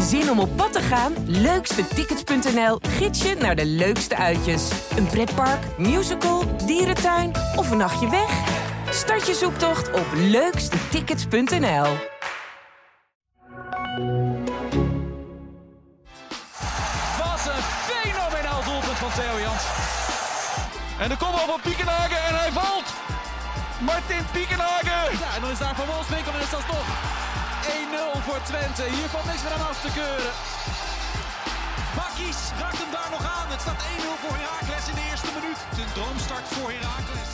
Zin om op pad te gaan? Leukstetickets.nl gids je naar de leukste uitjes. Een pretpark, musical, dierentuin of een nachtje weg? Start je zoektocht op leukstetickets.nl. Wat een fenomenaal doelpunt van Theo Jans. En de kopbal van Piekenhagen en hij valt. Martin Piekenhagen. Ja, en dan is daar Van Wolfswinkel en is dat toch 1-0 voor Twente. Hier valt niks meer aan af te keuren. Bakkies raakt hem daar nog aan. Het staat 1-0 voor Heracles in de eerste minuut. Een droomstart voor Heracles.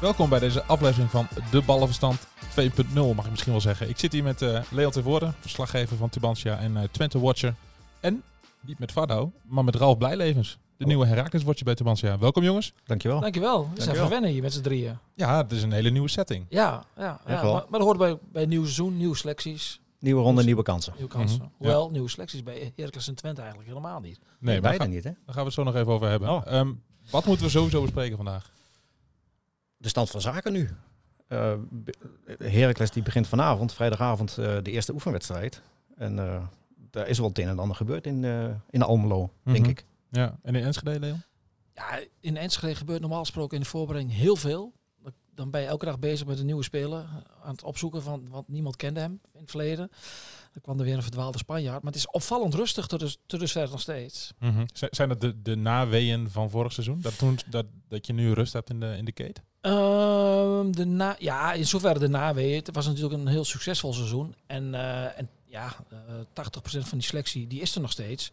Welkom bij deze aflevering van De Ballenverstand 2.0, mag ik misschien wel zeggen. Ik zit hier met uh, Tevoorde, verslaggever van Tubantia en uh, Twente Watcher. En, niet met Fado, maar met Ralf Blijlevens, de nieuwe Heracles Watcher bij Tubantia. Welkom jongens. Dankjewel. Dankjewel. We zijn even wennen hier met z'n drieën. Ja, het is een hele nieuwe setting. Ja, ja, ja maar, maar dat hoort bij, bij nieuw seizoen, nieuwe selecties. Nieuwe ronde, nieuwe kansen. Nieuwe kansen. Mm -hmm. Hoewel, ja. nieuwe selecties bij Heracles en Twente eigenlijk helemaal niet. Nee, nee beide niet hè? Daar gaan we het zo nog even over hebben. Oh. Um, wat moeten we sowieso bespreken vandaag? de stand van zaken nu. Uh, Heracles die begint vanavond, vrijdagavond, uh, de eerste oefenwedstrijd. En uh, daar is wel het een en ander gebeurd in, in Almelo, mm -hmm. denk ik. Ja, en in Enschede, Leon? Ja, in Enschede gebeurt normaal gesproken in de voorbereiding heel veel. Dan ben je elke dag bezig met een nieuwe speler. Aan het opzoeken van, want niemand kende hem in het verleden. Dan kwam er weer een verdwaalde Spanjaard. Maar het is opvallend rustig tot, dus, tot dusver nog steeds. Mm -hmm. Zijn dat de, de naweeën van vorig seizoen? Dat, toen, dat, dat je nu rust hebt in de, in de keten? Uh, de na, ja, in zoverre de naweeën. Het was natuurlijk een heel succesvol seizoen. En, uh, en ja, uh, 80% van die selectie die is er nog steeds.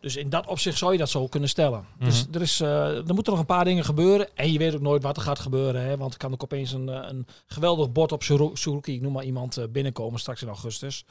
Dus in dat opzicht zou je dat zo kunnen stellen. Mm -hmm. Dus er, is, uh, er moeten nog een paar dingen gebeuren. En je weet ook nooit wat er gaat gebeuren. Hè? Want er kan ook opeens een, een geweldig bord op Suruki, ik noem maar iemand, uh, binnenkomen straks in augustus.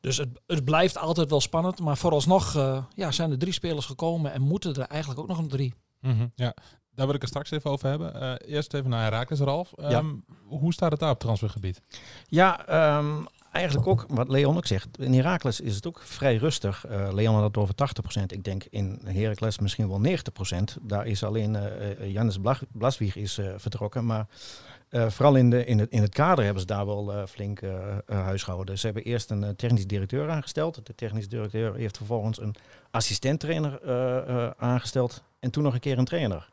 Dus het, het blijft altijd wel spannend. Maar vooralsnog uh, ja, zijn er drie spelers gekomen en moeten er eigenlijk ook nog een drie. Mm -hmm. Ja, daar wil ik het straks even over hebben. Uh, eerst even naar Herakles, Ralf. Um, ja. Hoe staat het daar op transfergebied? Ja, um, eigenlijk ook wat Leon ook zegt. In Herakles is het ook vrij rustig. Uh, Leon had het over 80%. Ik denk in Heracles misschien wel 90%. Daar is alleen uh, Jannes Blaswieg is vertrokken. Maar vooral in, de, in, het, in het kader hebben ze daar wel flink huishouden. Ze hebben eerst een technisch directeur aangesteld. De technisch directeur heeft vervolgens een assistent-trainer aangesteld. En toen nog een keer een trainer.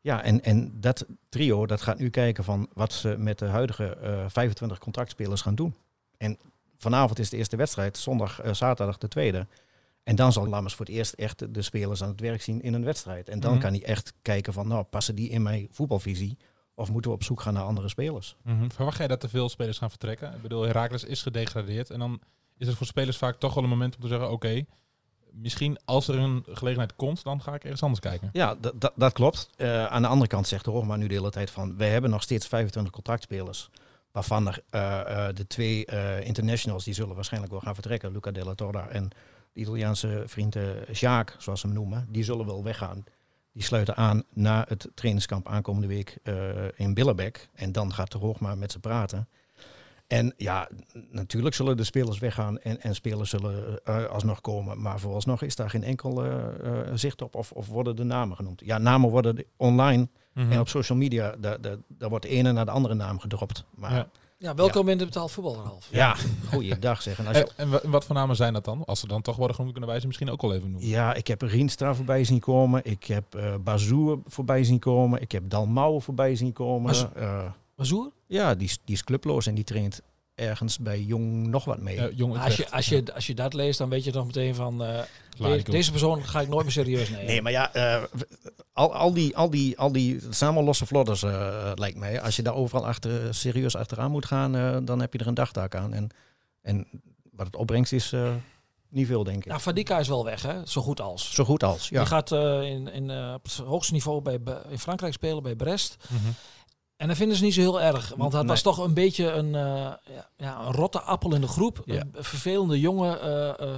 Ja, en, en dat trio dat gaat nu kijken van wat ze met de huidige 25 contractspelers gaan doen. En vanavond is de eerste wedstrijd, zondag, zaterdag de tweede. En dan zal Lammers voor het eerst echt de spelers aan het werk zien in een wedstrijd. En dan mm -hmm. kan hij echt kijken van, nou, passen die in mijn voetbalvisie? Of moeten we op zoek gaan naar andere spelers? Mm -hmm. Verwacht jij dat er veel spelers gaan vertrekken? Ik bedoel, Herakles is gedegradeerd. En dan is het voor spelers vaak toch wel een moment om te zeggen... oké, okay, misschien als er een gelegenheid komt, dan ga ik ergens anders kijken. Ja, dat klopt. Uh, aan de andere kant zegt de Hoogma nu de hele tijd van... wij hebben nog steeds 25 contractspelers. Waarvan uh, uh, de twee internationals, die zullen waarschijnlijk wel gaan vertrekken. Luca Della Torre en de Italiaanse vriend Jacques, zoals ze hem noemen. Die zullen wel weggaan. Die sluiten aan na het trainingskamp aankomende week in Billebeck. En dan gaat de Hoogma met ze praten. En ja, natuurlijk zullen de spelers weggaan en, en spelers zullen uh, alsnog komen. Maar vooralsnog is daar geen enkel zicht op of, of worden de namen genoemd. Ja, namen worden online -hmm. en op social media, daar, daar, daar wordt de ene naar de andere naam gedropt. Maar ja. Ja, welkom ja. in de betaald voetbal, Ralf. Ja, ja goeiedag zeggen. Als je... En, en wat voor namen zijn dat dan? Als ze dan toch worden genoemd, kunnen wij ze misschien ook al even noemen. Ja, ik heb Rienstra voorbij zien komen. Ik heb uh, Bazoer voorbij zien komen. Ik heb Dalmau voorbij zien komen. Baz uh, Bazoer? Ja, die, die is clubloos en die traint ergens bij Jong nog wat mee. Uh, jong als, je, als, je, als je dat leest, dan weet je toch meteen van... Uh, deze, deze persoon ga ik nooit meer serieus nemen. Nee, maar ja, uh, al, al, die, al, die, al die... Allemaal losse vlodders, uh, lijkt mij. Als je daar overal achter, serieus achteraan moet gaan, dan heb je er een dagtaak aan. En, en wat het opbrengst is... niet veel, denk ik. Nou, Fadika is wel weg, hè? Zo goed als. Zo goed als, ja. Die gaat in, in, op het hoogste niveau bij, in Frankrijk spelen, bij Brest. Mm -hmm. En dat vinden ze niet zo heel erg. Want het nee. was toch een beetje een, uh, ja, een rotte appel in de groep. Ja. Een vervelende jongen. Uh, uh,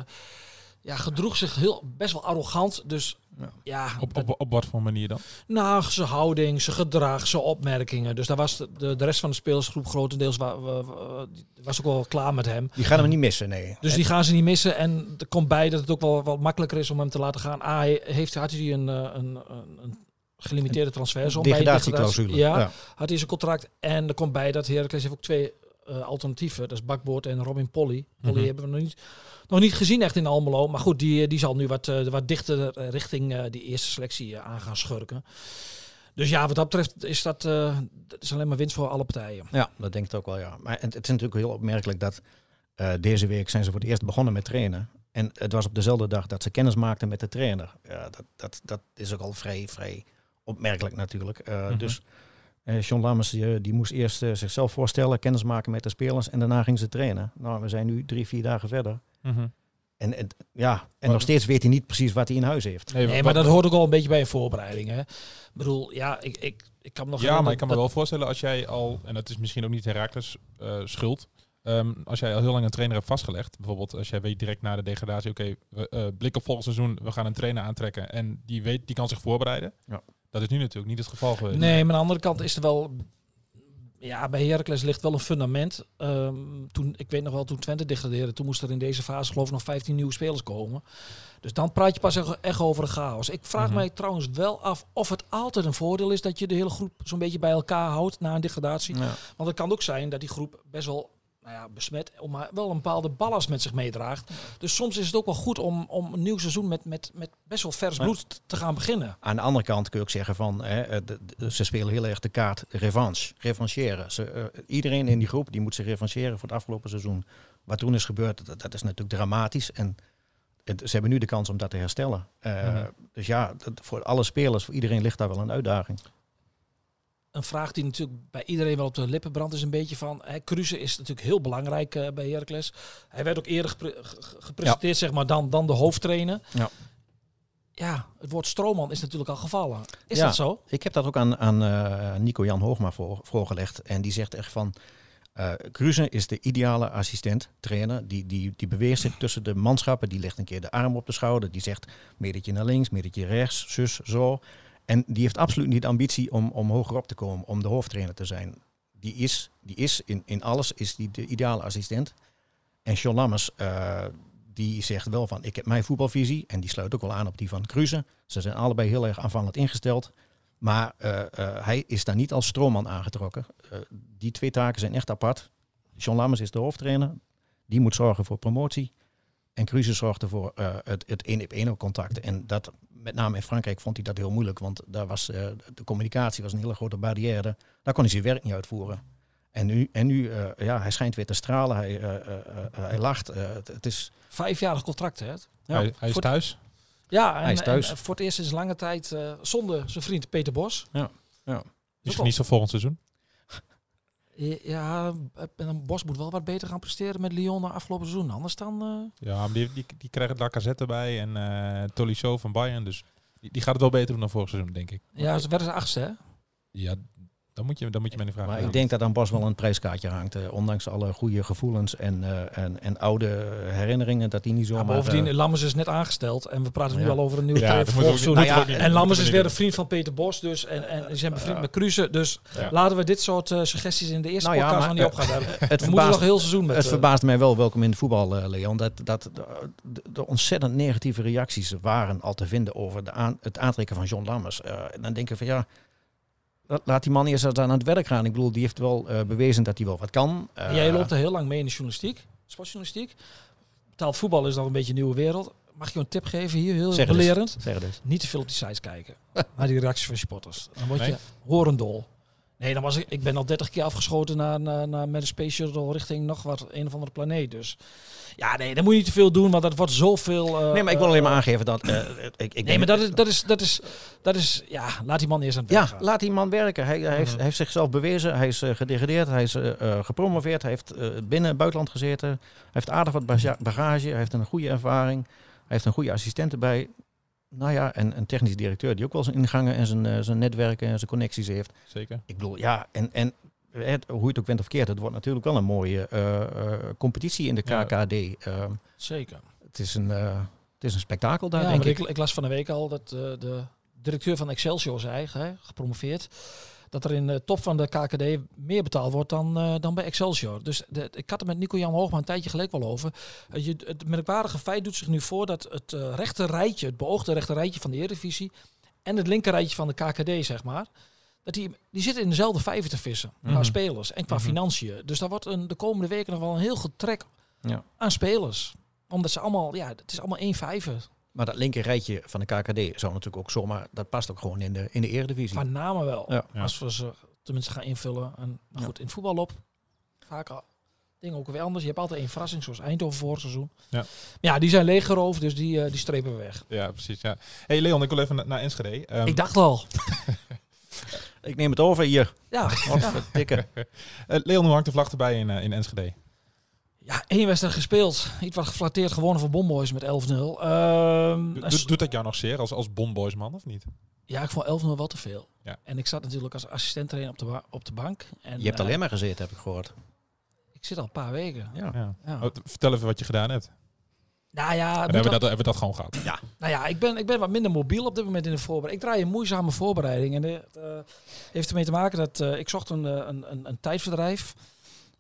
ja, gedroeg zich heel, best wel arrogant. Dus ja. ja op, op, op wat voor manier dan? Nou, zijn houding, zijn gedrag, zijn opmerkingen. Dus daar was de, de, de rest van de spelersgroep grotendeels wa, wa, wa, was ook wel klaar met hem. Die gaan hem niet missen, nee. Dus die gaan ze niet missen. En er komt bij dat het ook wel wat makkelijker is om hem te laten gaan. Ah, hij heeft, had hij een, een, een gelimiteerde transfersom. Degradatieclausule. Ja, ja, had hij zijn contract. En er komt bij dat Heracles heeft ook twee eh, alternatieven. Dat is Bakboord en Robin Polly. Polly Mhm. hebben we nog niet, nog niet gezien echt in Almelo. Maar goed, die, die zal nu wat, eh, wat dichter eh, richting die eerste selectie aan gaan schurken. Dus ja, wat dat betreft is dat, dat is alleen maar winst voor alle partijen. Ja, dat denk ik ook wel, ja. Maar het, het is natuurlijk heel opmerkelijk dat deze week zijn ze voor het eerst begonnen met trainen. En het was op dezelfde dag dat ze kennis maakten met de trainer. Ja, dat, dat, dat is ook al vrij, vrij opmerkelijk natuurlijk. Eh, Mhm. Dus eh John Lammers die, die moest eerst eh, zichzelf voorstellen, kennis maken met de spelers en daarna ging ze trainen. Nou, we zijn nu drie, vier dagen verder. Mhm. En, en, ja, en Maar- nog steeds weet hij niet precies wat hij in huis heeft. Nee, maar dat hoort ook al een beetje bij een voorbereiding. Hè? Ik bedoel, ja, ik, ik, ik kan me nog Ja, maar ik kan me dat- wel voorstellen als jij al, en dat is misschien ook niet Herakles eh schuld, ehm, als jij al heel lang een trainer hebt vastgelegd, bijvoorbeeld als jij weet direct na de degradatie, oké, we eh, blik op volgend seizoen, we gaan een trainer aantrekken en die weet, die kan zich voorbereiden. Ja. Dat is nu natuurlijk niet het geval geweest. Nee, maar aan de andere kant is er wel... Ja, bij Heracles ligt wel een fundament. Ehm, toen, ik weet nog wel, toen Twente degradeerde, toen moest er in deze fase geloof ik nog 15 nieuwe spelers komen. Dus dan praat je pas echt- over de chaos. Ik vraag Mhm. mij trouwens wel af of het altijd een voordeel is dat je de hele groep zo'n beetje bij elkaar houdt na een degradatie. Ja. Want het kan ook zijn dat die groep best wel nou ja, besmet, maar wel een bepaalde ballast met zich meedraagt. Dus soms is het ook wel goed om, om een nieuw seizoen met, met, met best wel vers bloed te gaan beginnen. Aan de andere kant kun je ook zeggen van, hè, de- de- ze spelen heel erg de kaart revanche, revancheren. Ze, eh, iedereen in die groep die moet zich revancheren voor het afgelopen seizoen. Wat toen is gebeurd, dat, dat is natuurlijk dramatisch. En het- ze hebben nu de kans om dat te herstellen. Eh, Mhm. Dus ja, dat, voor alle spelers, voor iedereen ligt daar wel een uitdaging. Een vraag die natuurlijk bij iedereen wel op de lippen brandt, is een beetje van... Hè, Kruse is natuurlijk heel belangrijk eh, bij Heracles. Hij werd ook eerder gepre- ge- gepresenteerd zeg maar, dan, dan de hoofdtrainer. Ja. Ja, het woord Stroomman is natuurlijk al gevallen. Is Ja. dat zo? Ik heb dat ook aan, aan eh, Nico-Jan Hoogma voor, voorgelegd. En die zegt echt van... Cruze is de ideale assistent, trainer. Die, die, die beweegt zich tussen de manschappen. Die legt een keer de arm op de schouder. Die zegt metertje naar links, metertje rechts, zus, zo. En die heeft absoluut niet de ambitie om, om hoger op te komen, om de hoofdtrainer te zijn. Die is, die is in, in alles is die de ideale assistent. En John Lammers, eh, die zegt wel van, ik heb mijn voetbalvisie. En die sluit ook wel aan op die van Cruze. Ze zijn allebei heel erg aanvallend ingesteld. Maar eh, eh, hij is daar niet als stroomman aangetrokken. Die twee taken zijn echt apart. John Lammers is de hoofdtrainer. Die moet zorgen voor promotie. En Cruze zorgt ervoor eh, het, het één op één contact. En dat, met name in Frankrijk vond hij dat heel moeilijk. Want daar was, eh, de communicatie was een hele grote barrière. Daar kon hij zijn werk niet uitvoeren. En nu, en nu eh, ja, hij schijnt weer te stralen. Hij, eh, eh, eh, hij lacht. Eh, het, het is, Vijfjarig contract, hè? Ja. Hij, hij is Voor- thuis. Ja, en, Hij is thuis. en voor het eerst sinds lange tijd eh, zonder zijn vriend Peter Bos. Die is niet zo volgend seizoen. Ja, en dan Bos moet wel wat beter gaan presteren met Lyon na afgelopen seizoen. Anders dan... eh, Ja, maar die, die, die krijgen Lacazette erbij en eh Tolisso van Bayern. Dus die, die gaat het wel beter doen dan vorig seizoen, denk ik. ja, ze werden ze achtste, hè? Ja, dan moet je, dan moet je mij niet vragen. maar ik denk dat aan Bos wel een prijskaartje hangt. eh, ondanks alle goede gevoelens en, eh, en, en oude herinneringen. Dat hij niet Ja, zomaar... bovendien, eh, Lammers is net aangesteld. En we praten nu al over een nieuwe Ja, ook. Nou ja, En Lammers is weer een vriend van Peter Bos. Dus, en, en ze zijn bevriend met Cruze. Dus Ja. laten we dit soort eh, suggesties in de eerste Nou ja, podcast maar, nog niet op gaan hebben. het We moeten verbaast, nog heel seizoen met... het verbaast mij wel, welkom in het voetbal, eh, Leon, dat, dat de, de, de ontzettend negatieve reacties waren al te vinden over de aan, het aantrekken van John Lammers. Eh, en dan denk ik van ja, laat die man eerst eens aan het werk gaan. Ik bedoel, die heeft wel eh, bewezen dat hij wel wat kan. Eh, Jij loopt er heel lang mee in de journalistiek, sportjournalistiek. Betaald voetbal is nog een beetje een nieuwe wereld. Mag ik je een tip geven hier, heel belerend? Zeg het eens. Niet te veel op die sites kijken. naar die reacties van supporters. Dan word Nee? je horendol. Nee, dan was ik, ik ben al 30 keer afgeschoten naar, naar, naar, met een space shuttle richting nog wat een of andere planeet. Dus ja, nee, dan moet je niet te veel doen, want dat wordt zoveel. eh, Nee, maar ik wil alleen maar eh, aangeven dat... eh, ik, ik Nee, maar dat is, dat is, dat is, dat is, ja, laat die man eerst aan het werk Ja, gaan. laat die man werken. Hij, hij, heeft, Mhm. heeft zichzelf bewezen. Hij is gedegradeerd. Hij is gepromoveerd. Hij heeft binnen het buitenland gezeten. Hij heeft aardig wat baga- bagage. Hij heeft een goede ervaring. Hij heeft een goede assistent erbij. Nou ja, en een technisch directeur die ook wel zijn ingangen en zijn, eh, zijn netwerken en zijn connecties heeft. Zeker. Ik bedoel, ja, en, en het, hoe je het ook bent of keert, het wordt natuurlijk wel een mooie eh, eh, competitie in de Ja. KKD. Ehm, Zeker. het, is een, eh, het is een spektakel daar, ja, denk maar ik. ik. ik las van de week al dat eh, de directeur van Excelsior zei, hè, gepromoveerd, dat er in de top van de KKD meer betaald wordt dan, eh, dan bij Excelsior. Dus de, ik had het met Nico-Jan Hoogma een tijdje geleden wel over. Eh, je, het merkwaardige feit doet zich nu voor dat het eh rechter rijtje, het beoogde rechter rijtje van de Eredivisie en het linker rijtje van de KKD, zeg maar, dat die, die zitten in dezelfde vijver te vissen. Qua Mhm. spelers en qua Mhm. financiën. Dus daar wordt een, de komende weken nog wel een heel getrek Ja. aan spelers. Omdat ze allemaal, ja, het is allemaal één vijver. Maar dat linker rijtje van de KKD zou natuurlijk ook zomaar, dat past ook gewoon in de, in de eredivisie. Qua namen wel. Ja. Ja. Als we ze tenminste gaan invullen. En, maar Ja. goed, in het voetbal op. Vaak al dingen ook weer anders. Je hebt altijd één verrassing, zoals Eindhoven vorig seizoen. Ja. Maar ja, die zijn leeggeroofd, dus die, eh, die strepen we weg. Ja, precies. Ja. hey Leon, ik wil even na- naar Enschede. Ehm, ik dacht al. Ik neem het over hier. Ja, Of dikke. eh, Leon, hoe hangt de vlag erbij in, eh, in Enschede? Ja, één wedstrijd gespeeld. Iets wat geflatteerd gewonnen van Bomboys met 11-0. Ehm, Do- en doet- doet dat jou nog zeer als, als Bonboysman of niet? Ja, ik vond 11-0 wel te veel. Ja. En ik zat natuurlijk als assistent trainer op de, op de bank. En, Je hebt eh, alleen maar gezeten, heb ik gehoord. Ik zit al een paar weken. Ja. Ja. Ja. Oh, vertel even wat je gedaan hebt. Nou ja, En hebben, we dat, hebben we dat gewoon gehad. Nou ja, ik ben, ik ben wat minder mobiel op dit moment in de voorbereiding. Ik draai een moeizame voorbereiding. En het eh, heeft ermee te maken dat eh, ik zocht een, eh, een, een, een tijdverdrijf.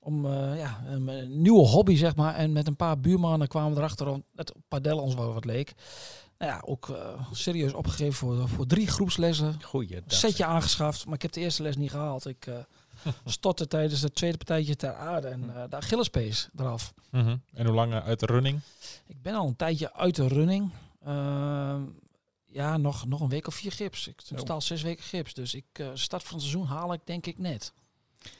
Om eh, ja, een, nieuwe hobby, zeg maar. En met een paar buurmannen kwamen we erachter om dat padel ons wel wat leek. Nou ja, ook eh, serieus opgegeven voor, voor drie groepslessen. Goeie. Een setje aangeschaft, maar ik heb de eerste les niet gehaald. Ik eh stotte tijdens het tweede partijtje ter aarde en eh de Achillespees eraf. Mhm. En hoe lang uit de running? Ik ben al een tijdje uit de running. Ehm, ja, nog, nog een week of vier gips. Ik totaal zes weken gips. Dus ik start van het seizoen haal ik denk ik net.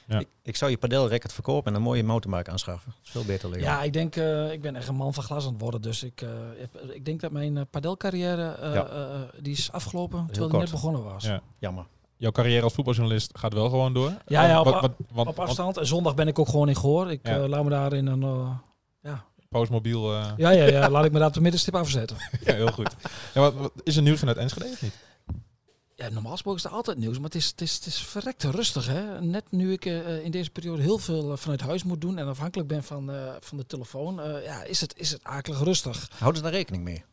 Ja. Ik, ik zou je padelrecord verkopen en een mooie mountainbike aanschaffen. Dat is veel beter, Leon. Ja, ik denk, eh, ik ben echt een man van glas aan het worden. Dus ik, eh, heb, ik denk dat mijn eh, padelcarrière, eh, Ja. eh, die is afgelopen terwijl die net begonnen was. Ja. Jammer. Jouw carrière als voetbaljournalist gaat wel gewoon door? Ja, ja, op wat, wat, Op afstand. En zondag ben ik ook gewoon in Goor. Ik Ja. laat me daar in een... eh, postmobiel... eh, ja, ja, ja, laat ik me daar op de middenstip afzetten. ja, heel goed. Ja, wat, wat- is er nieuws vanuit Enschede of niet? Ja, normaal gesproken is er altijd nieuws, maar het is, het is, het is verrekte rustig. Hè? Net nu ik eh, in deze periode heel veel eh, vanuit huis moet doen en afhankelijk ben van, eh, van de telefoon, eh, ja, is, het, is het akelig rustig. Houden ze daar rekening mee?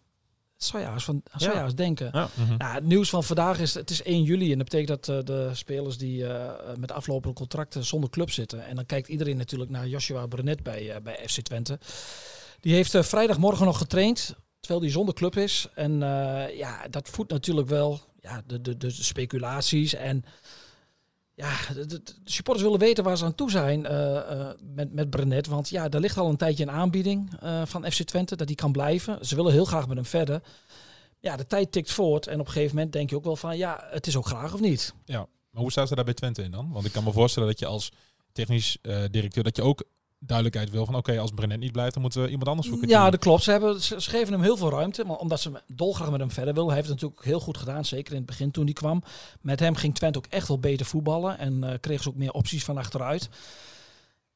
Dat zou je van, zou Ja. denken. Ja. Mhm. Nou, het nieuws van vandaag is, het is 1 juli en dat betekent dat eh, de spelers die eh, met aflopende contracten zonder club zitten. En dan kijkt iedereen natuurlijk naar Joshua Brenet bij, eh, bij FC Twente. Die heeft eh, vrijdagmorgen nog getraind, terwijl hij zonder club is. En eh, ja, dat voedt natuurlijk wel ja, de, de, de speculaties. En ja, de, supporters willen weten waar ze aan toe zijn eh, eh, met, met Brenet. Want ja, er ligt al een tijdje een aanbieding eh, van FC Twente dat hij kan blijven. Ze willen heel graag met hem verder. Ja, de tijd tikt voort en op een gegeven moment denk je ook wel van ja, het is ook graag of niet. Ja, maar hoe staan ze daar bij Twente in dan? Want ik kan me voorstellen dat je als technisch directeur... dat je ook duidelijkheid wil van... oké, als Brenet niet blijft, dan moeten we iemand anders zoeken. Ja, dat klopt. Ze, hebben, ze geven hem heel veel ruimte, maar omdat ze dolgraag met hem verder willen. Hij heeft het natuurlijk heel goed gedaan, zeker in het begin toen hij kwam. Met hem ging Twente ook echt wel beter voetballen en eh kregen ze ook meer opties van achteruit.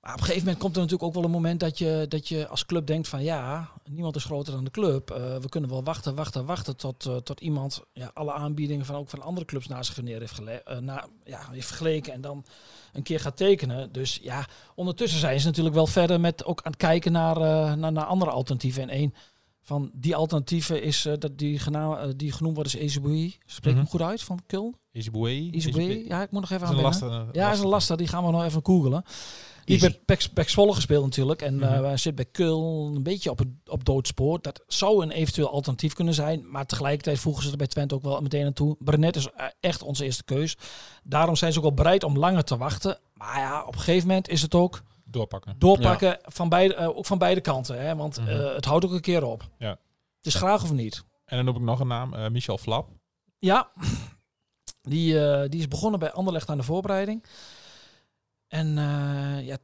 Maar op een gegeven moment komt er natuurlijk ook wel een moment dat je, dat je als club denkt van ja, niemand is groter dan de club. Eh, we kunnen wel wachten, wachten, wachten tot, eh, tot iemand ja, alle aanbiedingen van ook van andere clubs naast zich neer heeft, gele- eh, na, ja, heeft vergeleken en dan een keer gaat tekenen. Dus ja, ondertussen zijn ze natuurlijk wel verder met ook aan het kijken naar, naar, naar andere alternatieven. En één van die alternatieven is dat die, gena- die genoemd wordt is Ezeboui. Spreek ik hem Mhm. goed uit van Kul? Ezeboué? Ezeboui? Ja, ik moet nog even is aan lastige... Ja, is een lastig. Die gaan we nog even googelen. Die heeft bij Pek, Zwolle gespeeld natuurlijk. En Mhm. hij zit bij Kul een beetje op, het, op doodspoor. Dat zou een eventueel alternatief kunnen zijn. Maar tegelijkertijd voegen ze er bij Twente ook wel meteen aan toe. Brenet is eh, echt onze eerste keus. Daarom zijn ze ook wel bereid om langer te wachten. Maar ja, op een gegeven moment is het ook Doorpakken. doorpakken van beide, eh, ook van beide kanten. Hè? Want Mhm. eh, het houdt ook een keer op. Ja. Het is graag of niet. En dan noem ik nog een naam. Michel Flap. Ja, die, eh, die is begonnen bij Anderlecht aan de voorbereiding. En eh, ja,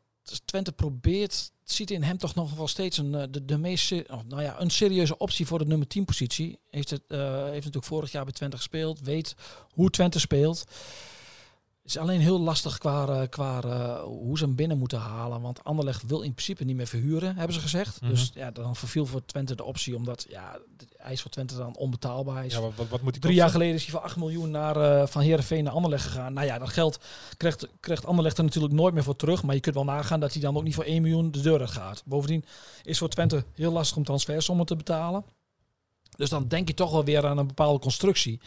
Twente probeert, ziet in hem toch nog wel steeds een, eh, de, de meest, oh, nou ja, een serieuze optie voor de nummer 10 positie. Heeft, het, heeft natuurlijk vorig jaar bij Twente gespeeld, weet hoe Twente speelt. is alleen heel lastig qua, qua hoe ze hem binnen moeten halen. Want Anderlecht wil in principe niet meer verhuren, hebben ze gezegd. Mhm. Dus ja, dan verviel voor Twente de optie, omdat ja, hij is voor Twente dan onbetaalbaar. Hij is Ja, wat, wat, wat moet die Drie jaar geleden is hij voor 8 miljoen naar, eh, van Heerenveen naar Anderlecht gegaan. Nou ja, dat geld krijgt, krijgt Anderlecht er natuurlijk nooit meer voor terug. Maar je kunt wel nagaan dat hij dan ook niet voor 1 miljoen de deur uit gaat. Bovendien is voor Twente heel lastig om transfersommen te betalen. Dus dan denk je toch wel weer aan een bepaalde constructie.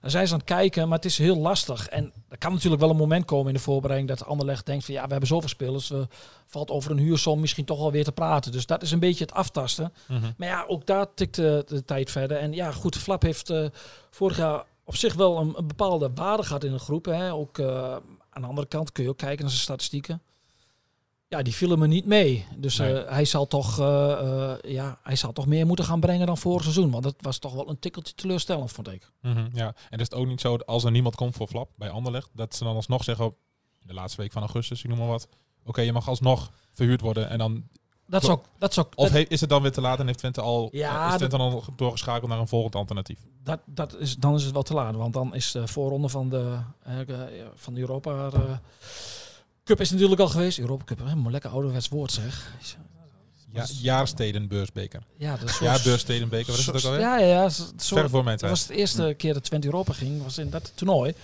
Dan zijn ze aan het kijken, maar het is heel lastig. En er kan natuurlijk wel een moment komen in de voorbereiding dat Anderlecht denkt van ja, we hebben zoveel spelers. We valt over een huursom misschien toch wel weer te praten. Dus dat is een beetje het aftasten. Mhm. Maar ja, ook daar tikt de, de tijd verder. En ja, goed, Flap heeft eh, vorig jaar op zich wel een, een bepaalde waarde gehad in de groep. Hè. Ook eh, aan de andere kant kun je ook kijken naar zijn statistieken. Ja, die vielen me niet mee. Dus Nee. eh, hij, zal toch, eh, eh, ja, hij zal toch meer moeten gaan brengen dan vorig seizoen. Want dat was toch wel een tikkeltje teleurstellend, vond ik. Mhm, ja. En is het ook niet zo dat als er niemand komt voor Flap bij Anderlecht, dat ze dan alsnog zeggen de laatste week van augustus, ik noem maar wat. Oké, je mag alsnog verhuurd worden en dan Dat zou, dat zou, Of dat, he- is het dan weer te laat en heeft Twente al, Ja, is Twente dan al doorgeschakeld naar een volgend alternatief? dat, dat is, dan is het wel te laat. Want dan is de voorronde van de, van de Europa Cup is natuurlijk al geweest. Europa Cup, een lekker ouderwets woord zeg. Ja, jaarstedenbeursbeker. Ja, dat Ja, beurstedenbeker, wat is het ook alweer? Ja, ja, ja. Ver voor mijn dat tijd. was de eerste keer dat Twente Europa ging, was in dat toernooi.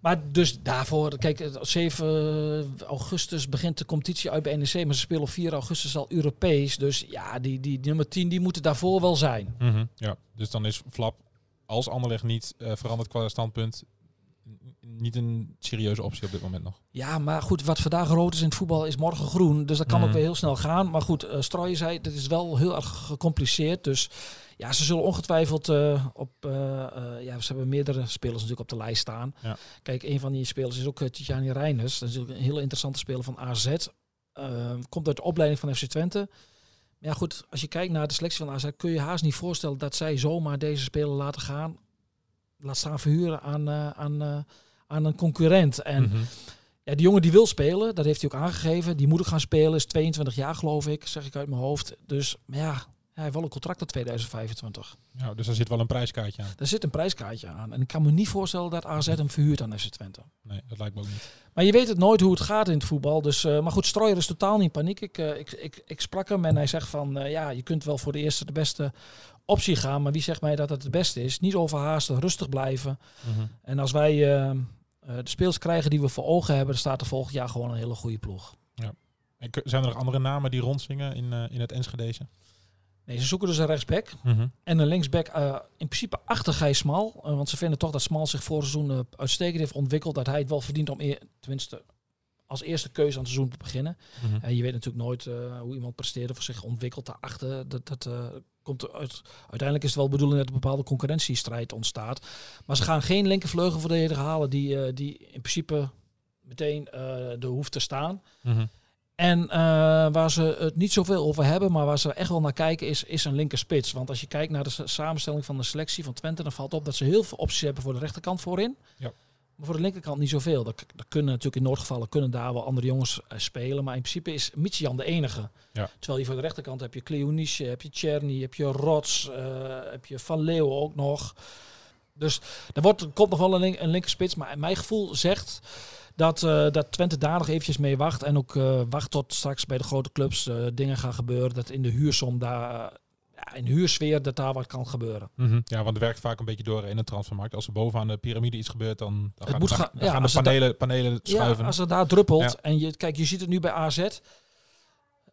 Maar dus daarvoor, kijk, eh, 7 augustus begint de competitie uit bij NEC, maar ze spelen op 4 augustus al Europees. Dus ja, die, die, nummer 10 die moeten daarvoor wel zijn. Mhm, ja, dus dan is Flap, als Anderlecht niet eh, verandert qua standpunt, niet een serieuze optie op dit moment nog. Ja, maar goed, wat vandaag rood is in het voetbal is morgen groen. Dus dat kan ook weer heel snel gaan. Maar goed, uh, Strooijen zei, dat is wel heel erg gecompliceerd. Dus ja, ze zullen ongetwijfeld uh, op... Uh, ja, ze hebben meerdere spelers natuurlijk op de lijst staan. Ja. Kijk, een van die spelers is ook Tijani Reiners. Dat is ook een hele interessante speler van AZ. komt uit de opleiding van FC Twente. Maar ja, goed, als je kijkt naar de selectie van AZ... kun je haast niet voorstellen dat zij zomaar deze speler laten gaan. Laat staan verhuren aan... eh, aan aan een concurrent. En Mhm. ja, die jongen die wil spelen, dat heeft hij ook aangegeven. Die moet ook gaan spelen, is 22 jaar geloof ik, zeg ik uit mijn hoofd. Dus maar ja, hij heeft wel een contract tot 2025. Ja, dus daar zit wel een prijskaartje aan. Daar zit een prijskaartje aan. En ik kan me niet voorstellen dat AZ hem verhuurt aan FC Twente. Nee, dat lijkt me ook niet. Maar je weet het nooit hoe het gaat in het voetbal. Dus, uh, maar goed, Strooier is totaal niet in paniek. Ik, uh, ik, ik, ik sprak hem en hij zegt van, uh, ja, je kunt wel voor de eerste de beste optie gaan. Maar wie zegt mij dat het het beste is? Niet overhaasten, rustig blijven. Mhm. En als wij uh, de speels krijgen die we voor ogen hebben, staat er volgend jaar gewoon een hele goede ploeg. Ja. En zijn er nog andere namen die rondzingen in, uh, in het Enschedeze? Nee, ze zoeken dus een rechtsback mm -hmm. en een linksback uh, in principe achter Gijs Smal. Want ze vinden toch dat Smal zich voor seizoen uitstekend heeft ontwikkeld. Dat hij het wel verdient om, eer, tenminste als eerste keuze aan het seizoen te beginnen. Mhm. Mm -hmm. je weet natuurlijk nooit hoe iemand presteert of zich ontwikkelt daarachter. Dat, dat komt uit, uiteindelijk is het wel de bedoeling dat er een bepaalde concurrentiestrijd ontstaat. Maar ze gaan geen linkervleugelverdediger halen die, uh, die in principe meteen er hoeft te staan. Mm -hmm. En uh, waar ze het niet zoveel over hebben, maar waar ze echt wel naar kijken, is, is een linker spits. Want als je kijkt naar de samenstelling van de selectie van Twente, dan valt op dat ze heel veel opties hebben voor de rechterkant voorin. Ja. Maar voor de linkerkant niet zoveel. Dat, dat kunnen natuurlijk in Noordgevallen kunnen daar wel andere jongens uh, spelen. Maar in principe is Michian de enige. Ja. Terwijl je voor de rechterkant heb je Cleonice, heb je Czerny, heb je Rots, uh, heb je Van Leeuwen ook nog. Dus er wordt, er komt nog wel een, link, een linker spits. Maar mijn gevoel zegt dat, uh, dat Twente daar nog eventjes mee wacht. En ook uh, wacht tot straks bij de grote clubs uh, dingen gaan gebeuren. Dat in de huursom daar, ja, in de huursfeer, dat daar wat kan gebeuren. Mm -hmm. Ja, want het werkt vaak een beetje door in de transfermarkt. Als er bovenaan de piramide iets gebeurt, dan, dan het gaan, moet gaan, ja, gaan de panelen, panelen schuiven. Ja, als het daar druppelt. Ja. En je, kijk, je ziet het nu bij AZ.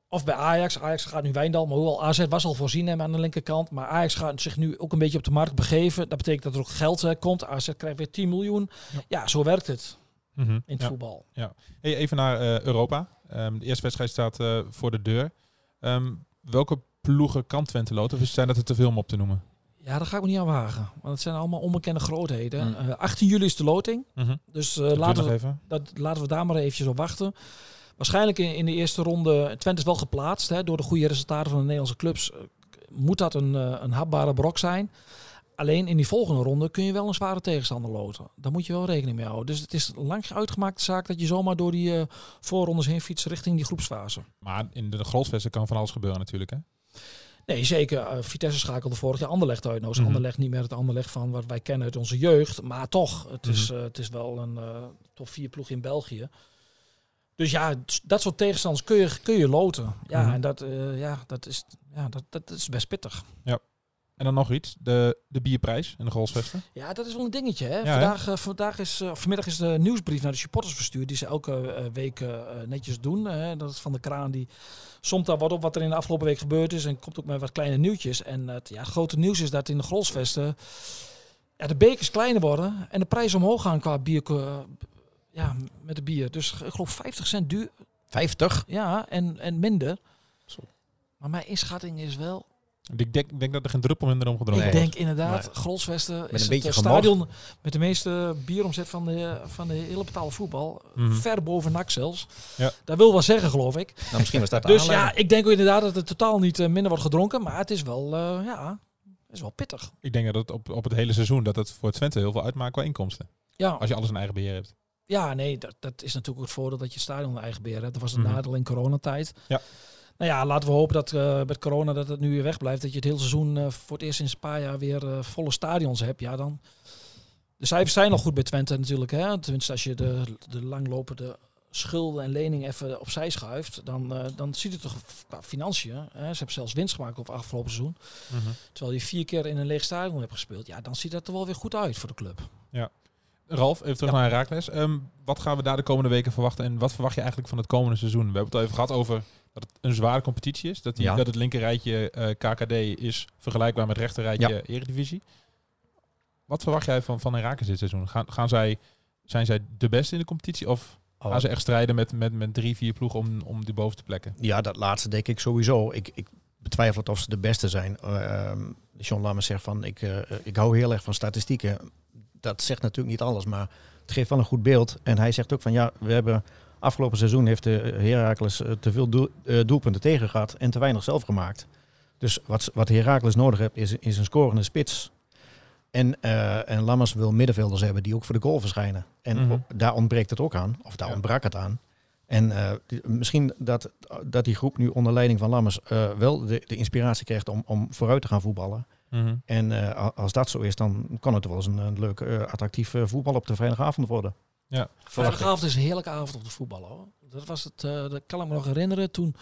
Of bij Ajax. Ajax gaat nu Wijndal. Maar hoewel AZ was al voorzien hem aan de linkerkant. Maar Ajax gaat zich nu ook een beetje op de markt begeven. Dat betekent dat er ook geld uh, komt. AZ krijgt weer 10 miljoen. Ja, ja zo werkt het. Mm -hmm. in het voetbal. Ja. Hey, even naar uh, Europa. Um, de eerste wedstrijd staat uh, voor de deur. Um, welke ploegen kan Twente loten? Of zijn dat er te veel om op te noemen? Ja, daar ga ik me niet aan wagen. Want het zijn allemaal onbekende grootheden. Mm. Uh, 18 juli is de loting. Mm -hmm. Dus laten we, dat, laten we daar maar eventjes op wachten. Waarschijnlijk in, in de eerste ronde, Twente is wel geplaatst. Hè, door de goede resultaten van de Nederlandse clubs uh, moet dat een, een hapbare brok zijn. Alleen in die volgende ronde kun je wel een zware tegenstander loten. Daar moet je wel rekening mee houden. Dus het is lang uitgemaakte zaak dat je zomaar door die uh, voorrondes heen fietst richting die groepsfase. Maar in de grootvesten kan van alles gebeuren natuurlijk hè? Nee, zeker. Uh, Vitesse schakelde vorig jaar Anderlecht uit. Nou is Mhm. mm -hmm. Anderlecht niet meer het Anderlecht van wat wij kennen uit onze jeugd. Maar toch, het, is, uh, het is wel een uh, top 4 ploeg in België. Dus ja, dat soort tegenstanders kun je, kun je loten. Ja, Mhm. en dat, ja, dat, is, ja dat, dat is best pittig. Ja. En dan nog iets, de, de bierprijs in de Golsvesten. Ja, dat is wel een dingetje. Hè? Ja, vandaag, hè? Uh, vandaag is, uh, vanmiddag is de nieuwsbrief naar de supporters verstuurd. Die ze elke uh, week uh, netjes doen. Hè? Dat is van de kraan die somt daar wat op wat er in de afgelopen week gebeurd is. En komt ook met wat kleine nieuwtjes. En het ja, grote nieuws is dat in de Grolsvesten ja, de bekers kleiner worden. En de prijzen omhoog gaan qua bier. ja, met de bier. Dus ik geloof 50 cent duur. 50? Ja, en, en minder. Zo. Maar mijn inschatting is wel Ik denk, denk dat er geen druppel minder om gedronken ik wordt. denk inderdaad, Nee. Grolsvesten is een het beetje eh, gemor. stadion met de meeste bieromzet van de, van de hele betaalde voetbal. Mhm. Ver boven NAC zelfs. Ja. Dat wil wel zeggen, geloof ik. Nou, misschien was dat Dus aanleiding. ja, ik denk inderdaad dat het totaal niet eh, minder wordt gedronken. Maar het is wel, eh, ja, het is wel pittig. Ik denk dat het op, op het hele seizoen dat het voor Twente heel veel uitmaakt qua inkomsten. Ja, Als je alles in eigen beheer hebt. ja nee, dat, dat is natuurlijk ook het voordeel dat je het stadion in eigen beheer hebt. Dat was een Mhm. nadeel in coronatijd. Ja. Nou ja, laten we hopen dat eh, met corona dat het nu weer wegblijft. Dat je het hele seizoen eh, voor het eerst sinds een paar jaar weer eh, volle stadions hebt. Ja, dan... De cijfers zijn al goed bij Twente natuurlijk. Hè? Tenminste, als je de, de langlopende schulden en leningen even opzij schuift, dan, eh, dan ziet het toch qua financiën. Hè? Ze hebben zelfs winst gemaakt op het afgelopen seizoen. Terwijl je vier keer in een leeg stadion hebt gespeeld. Ja, dan ziet dat er wel weer goed uit voor de club. Ralf, even terug Ja. naar Herakles. Ehm wat gaan we daar de komende weken verwachten en wat verwacht je eigenlijk van het komende seizoen? We hebben het al even gehad over dat het een zware competitie is. Dat, die, Ja. dat het linkerrijtje eh KKD is vergelijkbaar met het rechterrijtje Ja. Eredivisie. Wat verwacht jij van, van Herakles dit seizoen? Gaan, gaan zij, zijn zij de beste in de competitie of Oh, gaan ze echt strijden met, met, met drie, vier ploegen om, om die bovenste plekken? Ja, dat laatste denk ik sowieso. Ik, ik betwijfel het of ze de beste zijn. Ehm, John Lammers zegt van, ik, eh, ik hou heel erg van statistieken. Dat zegt natuurlijk niet alles, maar het geeft wel een goed beeld. En hij zegt ook van, ja, we hebben afgelopen seizoen heeft de Heracles eh, te veel doel- eh, doelpunten tegen gehad en te weinig zelf gemaakt. Dus wat, wat Heracles nodig heeft, is, is een scorende spits. En, eh, en Lammers wil middenvelders hebben die ook voor de goal verschijnen. En Mhm. daar ontbreekt het ook aan, of daar Ja. ontbrak het aan. En eh, die- misschien dat, dat die groep nu onder leiding van Lammers eh, wel de, de inspiratie krijgt om, om vooruit te gaan voetballen. En eh, a- als dat zo is, dan kan het wel eens een, een leuk, eh, attractief eh, voetbal op de vrijdagavond worden. Vrijdagavond is een heerlijke avond op de voetballen. Hoor. Dat, was het, eh, dat kan ik me nog herinneren. Toen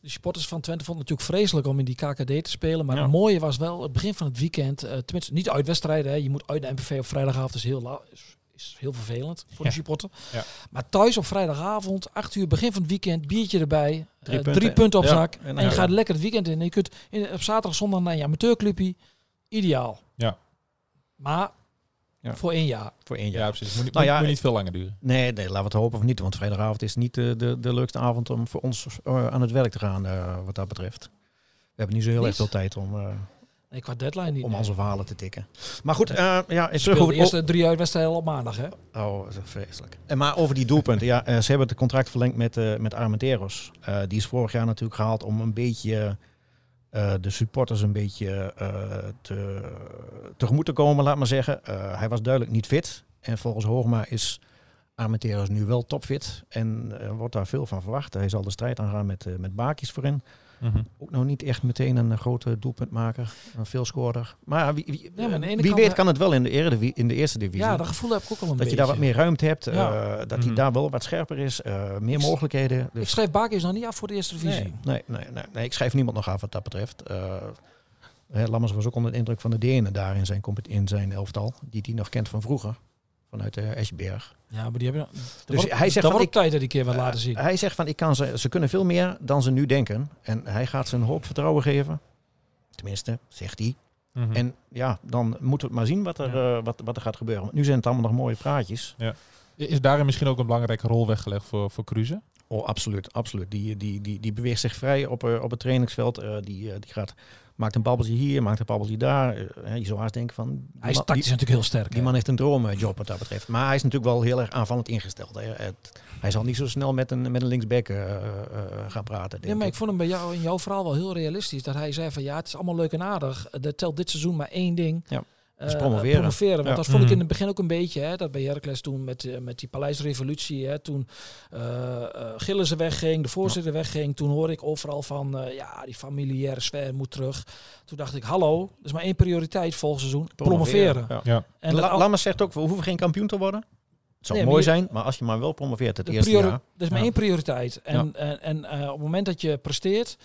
de supporters van Twente vonden het natuurlijk vreselijk om in die KKD te spelen. Maar Ja. het mooie was wel het begin van het weekend. eh, tenminste, niet uitwedstrijden. Hè. Je moet uit de MPV op vrijdagavond. is heel, la- is, is heel vervelend voor Ja. de supporter. Ja. Maar thuis op vrijdagavond, 8 uur, begin van het weekend, biertje erbij. Drie eh, punten. drie punten op Ja, zak. en En, dan je ja. gaat lekker het weekend in. En je kunt in, op zaterdag, zondag naar je amateurclubje. Ideaal. Ja. Maar Ja. voor één jaar. Voor één Ja, jaar. precies. Moet, niet- Nou moet, ja, moet niet veel langer duren. Nee, nee, laten we het hopen of niet. Want vrijdagavond is niet de, de, de leukste avond om voor ons eh, aan het werk te gaan, eh, wat dat betreft. We hebben niet zo heel erg veel tijd om, eh, Nee, qua deadline niet. om nee. onze verhalen te tikken. Maar goed, eh, ja, ik terug over de eerste drie uitwedstrijden op maandag, hè? Oh, vreselijk. En maar over die doelpunten. ja, eh, ze hebben het contract verlengd met, eh met Armenteros. Eh, die is vorig jaar natuurlijk gehaald om een beetje eh, de supporters een beetje eh, te, tegemoet te komen, laat maar zeggen. Eh, hij was duidelijk niet fit. En volgens Hoogma is Armenteros nu wel topfit. En wordt daar veel van verwacht. Hij zal de strijd aangaan met, met Bakis voorin. Mhm. Ook nou niet echt meteen een grote doelpuntmaker, een veelscorer. Maar wie, wie, Ja, maar ene wie kant, weet eh, kan het wel in de, eredivi- in de eerste divisie. Ja, dat gevoel heb ik ook al een Dat beetje. je daar wat meer ruimte hebt, eh, dat Mhm. hij daar wel wat scherper is, eh, meer Ik mogelijkheden. Ik Dus schrijf Bakis nog niet af voor de eerste divisie. nee, nee, nee, nee, nee, ik schrijf niemand nog af wat dat betreft. Eh, hè, Lammers was ook onder de indruk van de Denen daar in zijn, in zijn elftal, die hij nog kent van vroeger, vanuit uh, Eschberg. Ja, maar die hebben... Dus hij zegt dat van, wordt tijd dat die keer wat laten zien. Hij zegt van, ik kan ze, ze kunnen veel meer dan ze nu denken. En hij gaat ze een hoop vertrouwen geven. Tenminste, zegt hij. Mhm. En ja, dan moeten we het maar zien wat er, Ja. eh, wat, wat er gaat gebeuren. Want nu zijn het allemaal nog mooie praatjes. Is daarin misschien ook een belangrijke rol weggelegd voor, voor Cruze? Oh, absoluut, absoluut. Die, die, die, die beweegt zich vrij op, eh, op het trainingsveld. Eh, die, eh, die gaat, maakt een babbeltje hier, maakt een babbeltje daar. Je zou haast denken van... Hij is tactisch die, natuurlijk heel sterk. die hè. man heeft een droomjob wat dat betreft. Maar hij is natuurlijk wel heel erg aanvallend ingesteld. Hè. Het- hij zal niet zo snel met een, met een linksback gaan praten. Nee, denk maar ik vond hem bij jou in jouw verhaal wel heel realistisch. Dat hij zei van ja, het is allemaal leuk en aardig. Er telt dit seizoen maar één ding. Ja, Eh, is promoveren. promoveren. Want Ja. dat vond ik Mhm. in het begin ook een beetje. Hè, dat bij Heracles toen met, eh, met die Paleisrevolutie. Hè, toen eh eh, Gillissen wegging, de voorzitter wegging. Toen hoorde ik overal van eh, ja, die familiaire sfeer moet terug. Toen dacht ik, hallo, dat is maar één prioriteit volgend seizoen. Promoveren. Ja. Ja. En La- Lammers zegt ook, we hoeven geen kampioen te worden. Het zou Nee, maar mooi je- zijn, maar als je maar wel promoveert het eerste jaar. Dat is maar Ja. één prioriteit. En, en, en eh, op het moment dat je presteert,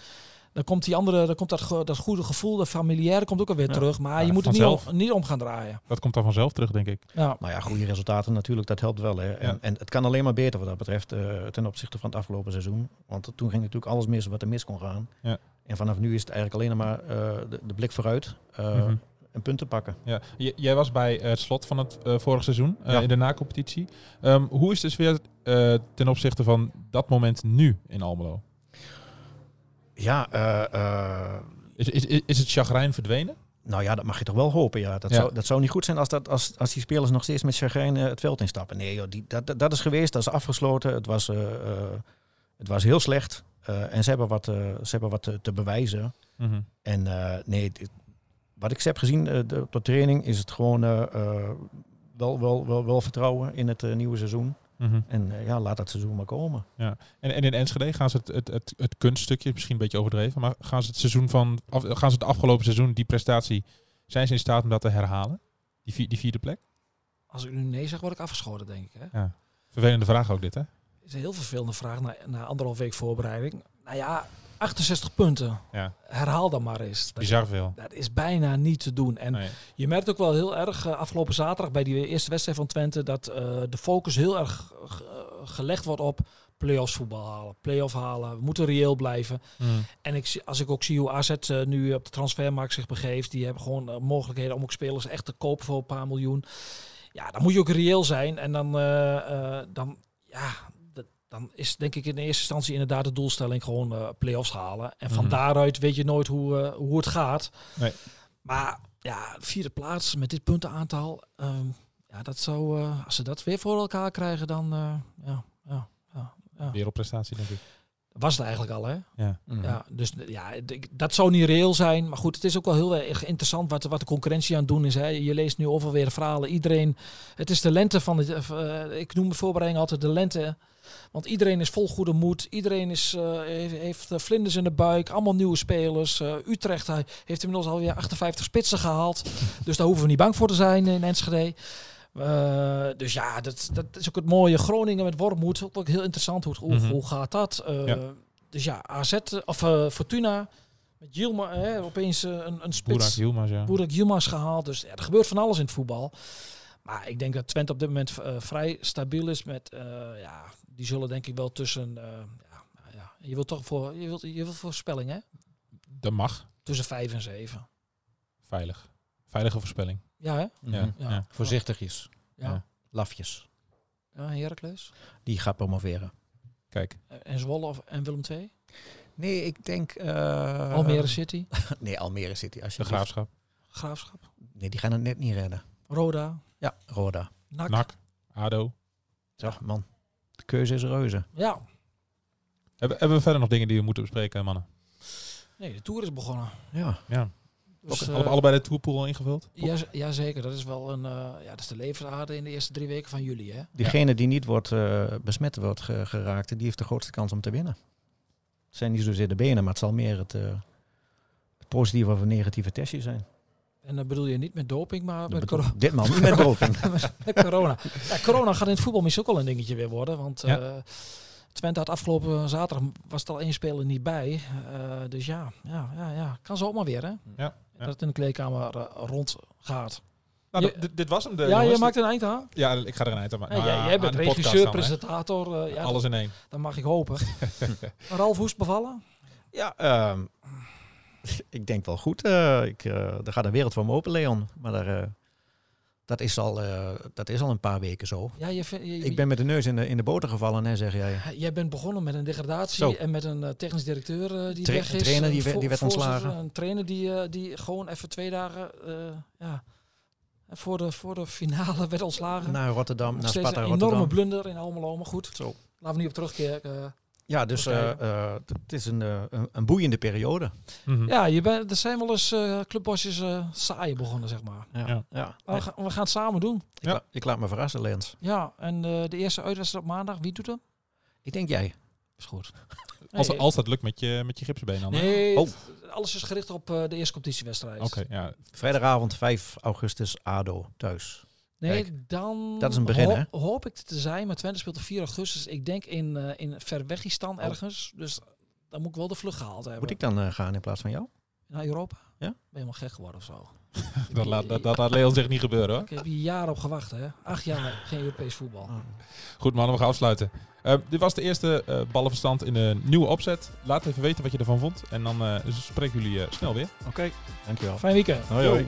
dan komt die andere, dan komt dat, dat goede gevoel, dat familiaire komt ook alweer Ja. terug. Maar Ja, je moet er niet om, niet om gaan draaien. Dat komt dan vanzelf terug, denk ik. Ja. Nou ja, goede resultaten natuurlijk, dat helpt wel. Hè. En, Ja. en het kan alleen maar beter wat dat betreft eh, ten opzichte van het afgelopen seizoen. Want toen ging natuurlijk alles mis wat er mis kon gaan. Ja. En vanaf nu is het eigenlijk alleen maar eh, de, de blik vooruit eh, Mhm. en punten pakken. Ja. J- jij was bij het slot van het eh vorig seizoen eh, Ja. in de nacompetitie. Ehm hoe is de sfeer eh, ten opzichte van dat moment nu in Almelo? Ja, eh, eh, Is, is, het chagrijn verdwenen? Nou ja, dat mag je toch wel hopen. Ja. Dat, Ja. Zou, dat zou niet goed zijn als, dat, als, als die spelers nog steeds met chagrijn eh, het veld instappen. Nee, joh, die, dat, dat- dat is geweest, dat is afgesloten. Het was, het was heel slecht. En ze hebben wat, ze hebben wat te, te bewijzen. Mhm. En nee, dit- wat ik heb gezien de, op de training is het gewoon wel, wel, wel, wel vertrouwen in het nieuwe seizoen. Mhm. En eh, ja, laat dat seizoen maar komen. En, en in Enschede gaan ze het, het, het, het kunststukje, misschien een beetje overdreven, maar gaan ze het seizoen van, af, gaan ze het afgelopen seizoen, die prestatie, zijn ze in staat om dat te herhalen? Die, vier- die vierde plek? Als ik nu nee zeg, word ik afgeschoten, denk ik. Hè? Vervelende vraag ook dit, hè? is een heel vervelende vraag na, na anderhalf week voorbereiding. Nou ja, 68 punten. Ja. Herhaal dan maar eens. Dat, Bizar veel. dat is bijna niet te doen. En Nee. je merkt ook wel heel erg eh, afgelopen zaterdag bij die eerste wedstrijd van Twente dat eh, de focus heel erg gelegd wordt op play-offs voetbal halen, play-off halen. We moeten reëel blijven. Mhm. En ik, zie- als ik ook zie hoe AZ eh, nu op de transfermarkt zich begeeft, die hebben gewoon mogelijkheden om ook spelers echt te kopen voor een paar miljoen. Ja, dan moet je ook reëel zijn. En dan, dan, ja, dan is denk ik in de eerste instantie inderdaad de doelstelling gewoon eh play-offs halen. En van Mhm. daaruit weet je nooit hoe, eh, hoe het gaat. Nee. Maar ja, vierde plaats met dit puntenaantal. ehm, ja, dat zou, eh, als ze dat weer voor elkaar krijgen, dan eh, ja, ja, ja, ja. Wereldprestatie, denk ik. was het eigenlijk al, hè? Ja. Ja, dus ja, ik- dat zou niet reëel zijn. Maar goed, het is ook wel heel erg interessant wat, wat de concurrentie aan het doen is. Hè. Je leest nu overal weer verhalen. Iedereen, het is de lente van het. ik noem de voorbereiding altijd de lente. Want iedereen is vol goede moed. Iedereen is, eh, heeft, eh, vlinders in de buik. Allemaal nieuwe spelers. Eh, Utrecht hij heeft inmiddels alweer 58 spitsen gehaald. dus daar hoeven we niet bang voor te zijn in Enschede. Dus ja, dat, dat is ook het mooie. Groningen met Wormoed. Ook heel interessant. Hoe, hoe, Mhm. hoe gaat dat? Ja. Dus ja, AZ of Fortuna met Yilma, hè, opeens een, een Boerak, spits. Yilmaz, ja. Boerak Yilmaz gehaald. Dus ja, er gebeurt van alles in het voetbal. Maar ik denk dat Twente op dit moment eh, vrij stabiel is. Met, eh, ja, die zullen denk ik wel tussen... eh, ja, ja, je wilt toch voor, je wilt, je wilt voorspelling, hè? Dat mag. Tussen vijf en zeven. Veilig. Veilige voorspelling. Ja, hè? Ja. Mhm. Ja. Ja. Voorzichtigjes, Ja. Ja. lafjes. Ja, Heracles. Die gaat promoveren. Kijk. En Zwolle of, en Willem II. Nee, ik denk... eh, Almere City. Nee, Almere City. Als je De graafschap. Graafschap. Nee, die gaan het net niet redden. Roda. Ja, Roda. NAC. NAC. ADO. Zo, man. De keuze is reuze. Ja. Hebben, hebben we verder nog dingen die we moeten bespreken, mannen? Nee, de Tour is begonnen. Ja. Ja. Dus, Ook, eh, alle- allebei de tourpool al ingevuld? Ja, z- ja, zeker. Dat is wel een, eh, ja, dat is de levensader in de eerste drie weken van juli. Hè? Diegene die niet wordt eh, besmet wordt ge- geraakt, die heeft de grootste kans om te winnen. Het zijn niet zozeer de benen, maar het zal meer het, eh, het positieve of negatieve testje zijn. En dan bedoel je niet met doping, maar met, Bedoel- coro- Ditmaal niet met doping. met corona. Ja, corona gaat in het voetbal misschien ook wel een dingetje weer worden. Want Ja. eh, Twente had afgelopen zaterdag was er al één speler niet bij. Eh, dus ja, ja, ja, ja, kan zomaar weer hè. Ja, ja. Dat het in de kleedkamer eh, rondgaat. Nou, Je- dit- dit, dit was hem. De, ja, je maakt een eind aan. Ja, ik ga er een eind aan maken. Ja, Nou jij, ja, jij bent regisseur, dan, presentator. ja, Alles in één. Dan mag ik hopen. Ralf Hoest bevallen? Ja, ehm, ik denk wel goed. eh ik, eh er gaat een wereld voor me open, Leon. Maar daar, eh, dat, is al, dat is al een paar weken zo. Ja, je, vind- je, Ik ben met de neus in de, in de boter gevallen, hè, zeg jij. Jij bent begonnen met een degradatie Zo. en met een technisch directeur die Tra- weg is. trainer die die werd ontslagen. Een trainer die, die gewoon even twee dagen ja, voor, de, voor de finale werd ontslagen. Naar Rotterdam, Nog naar Sparta een enorme Rotterdam. blunder in Almelo, maar goed. Zo. Laten we niet op terugkeren. Ja, dus eh, eh, het is een, eh, een, een boeiende periode. Mhm. Ja, je bent, er zijn wel eens clubbosjes eh saai begonnen, zeg maar. Ja. Ja. Ja. We, gaan, we gaan het samen doen. Ik, la- ik laat me verrassen, Lens. Ja, en eh, de eerste uitwedstrijd op maandag, wie doet hem? Ik denk jij. Is goed. Als, Nee, als dat lukt met je, met je gipsbeen dan. nee, Oh. alles is gericht op eh, de eerste competitiewedstrijd. Oké, ja. Vrijdagavond 5 augustus, ADO, thuis. Nee, Kijk, dan dat is een begin, hè? hoop ik het te zijn. Maar Twente speelt op 4 augustus. Ik denk in, eh in Verwegistan Oh. ergens. Dus dan moet ik wel de vlucht gehaald hebben. Moet ik dan eh, gaan in plaats van jou? Naar Europa? Ja? Ben je helemaal gek geworden of zo? Dat laat, dat, dat laat Leon zich niet gebeuren hoor. Ik heb hier jaren op gewacht, hè? Acht jaar geen Europees voetbal. Goed mannen, we gaan afsluiten. Eh, dit was de eerste eh, ballenverstand in de nieuwe opzet. Laat even weten wat je ervan vond. En dan eh spreken jullie eh, snel weer. Oké, dankjewel. Fijn weekend. Hoi, hoi.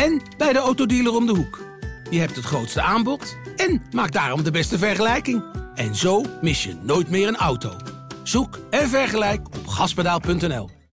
en bij de autodealer om de hoek. Je hebt het grootste aanbod en maakt daarom de beste vergelijking. En zo mis je nooit meer een auto. Zoek en vergelijk op gaspedaal.nl.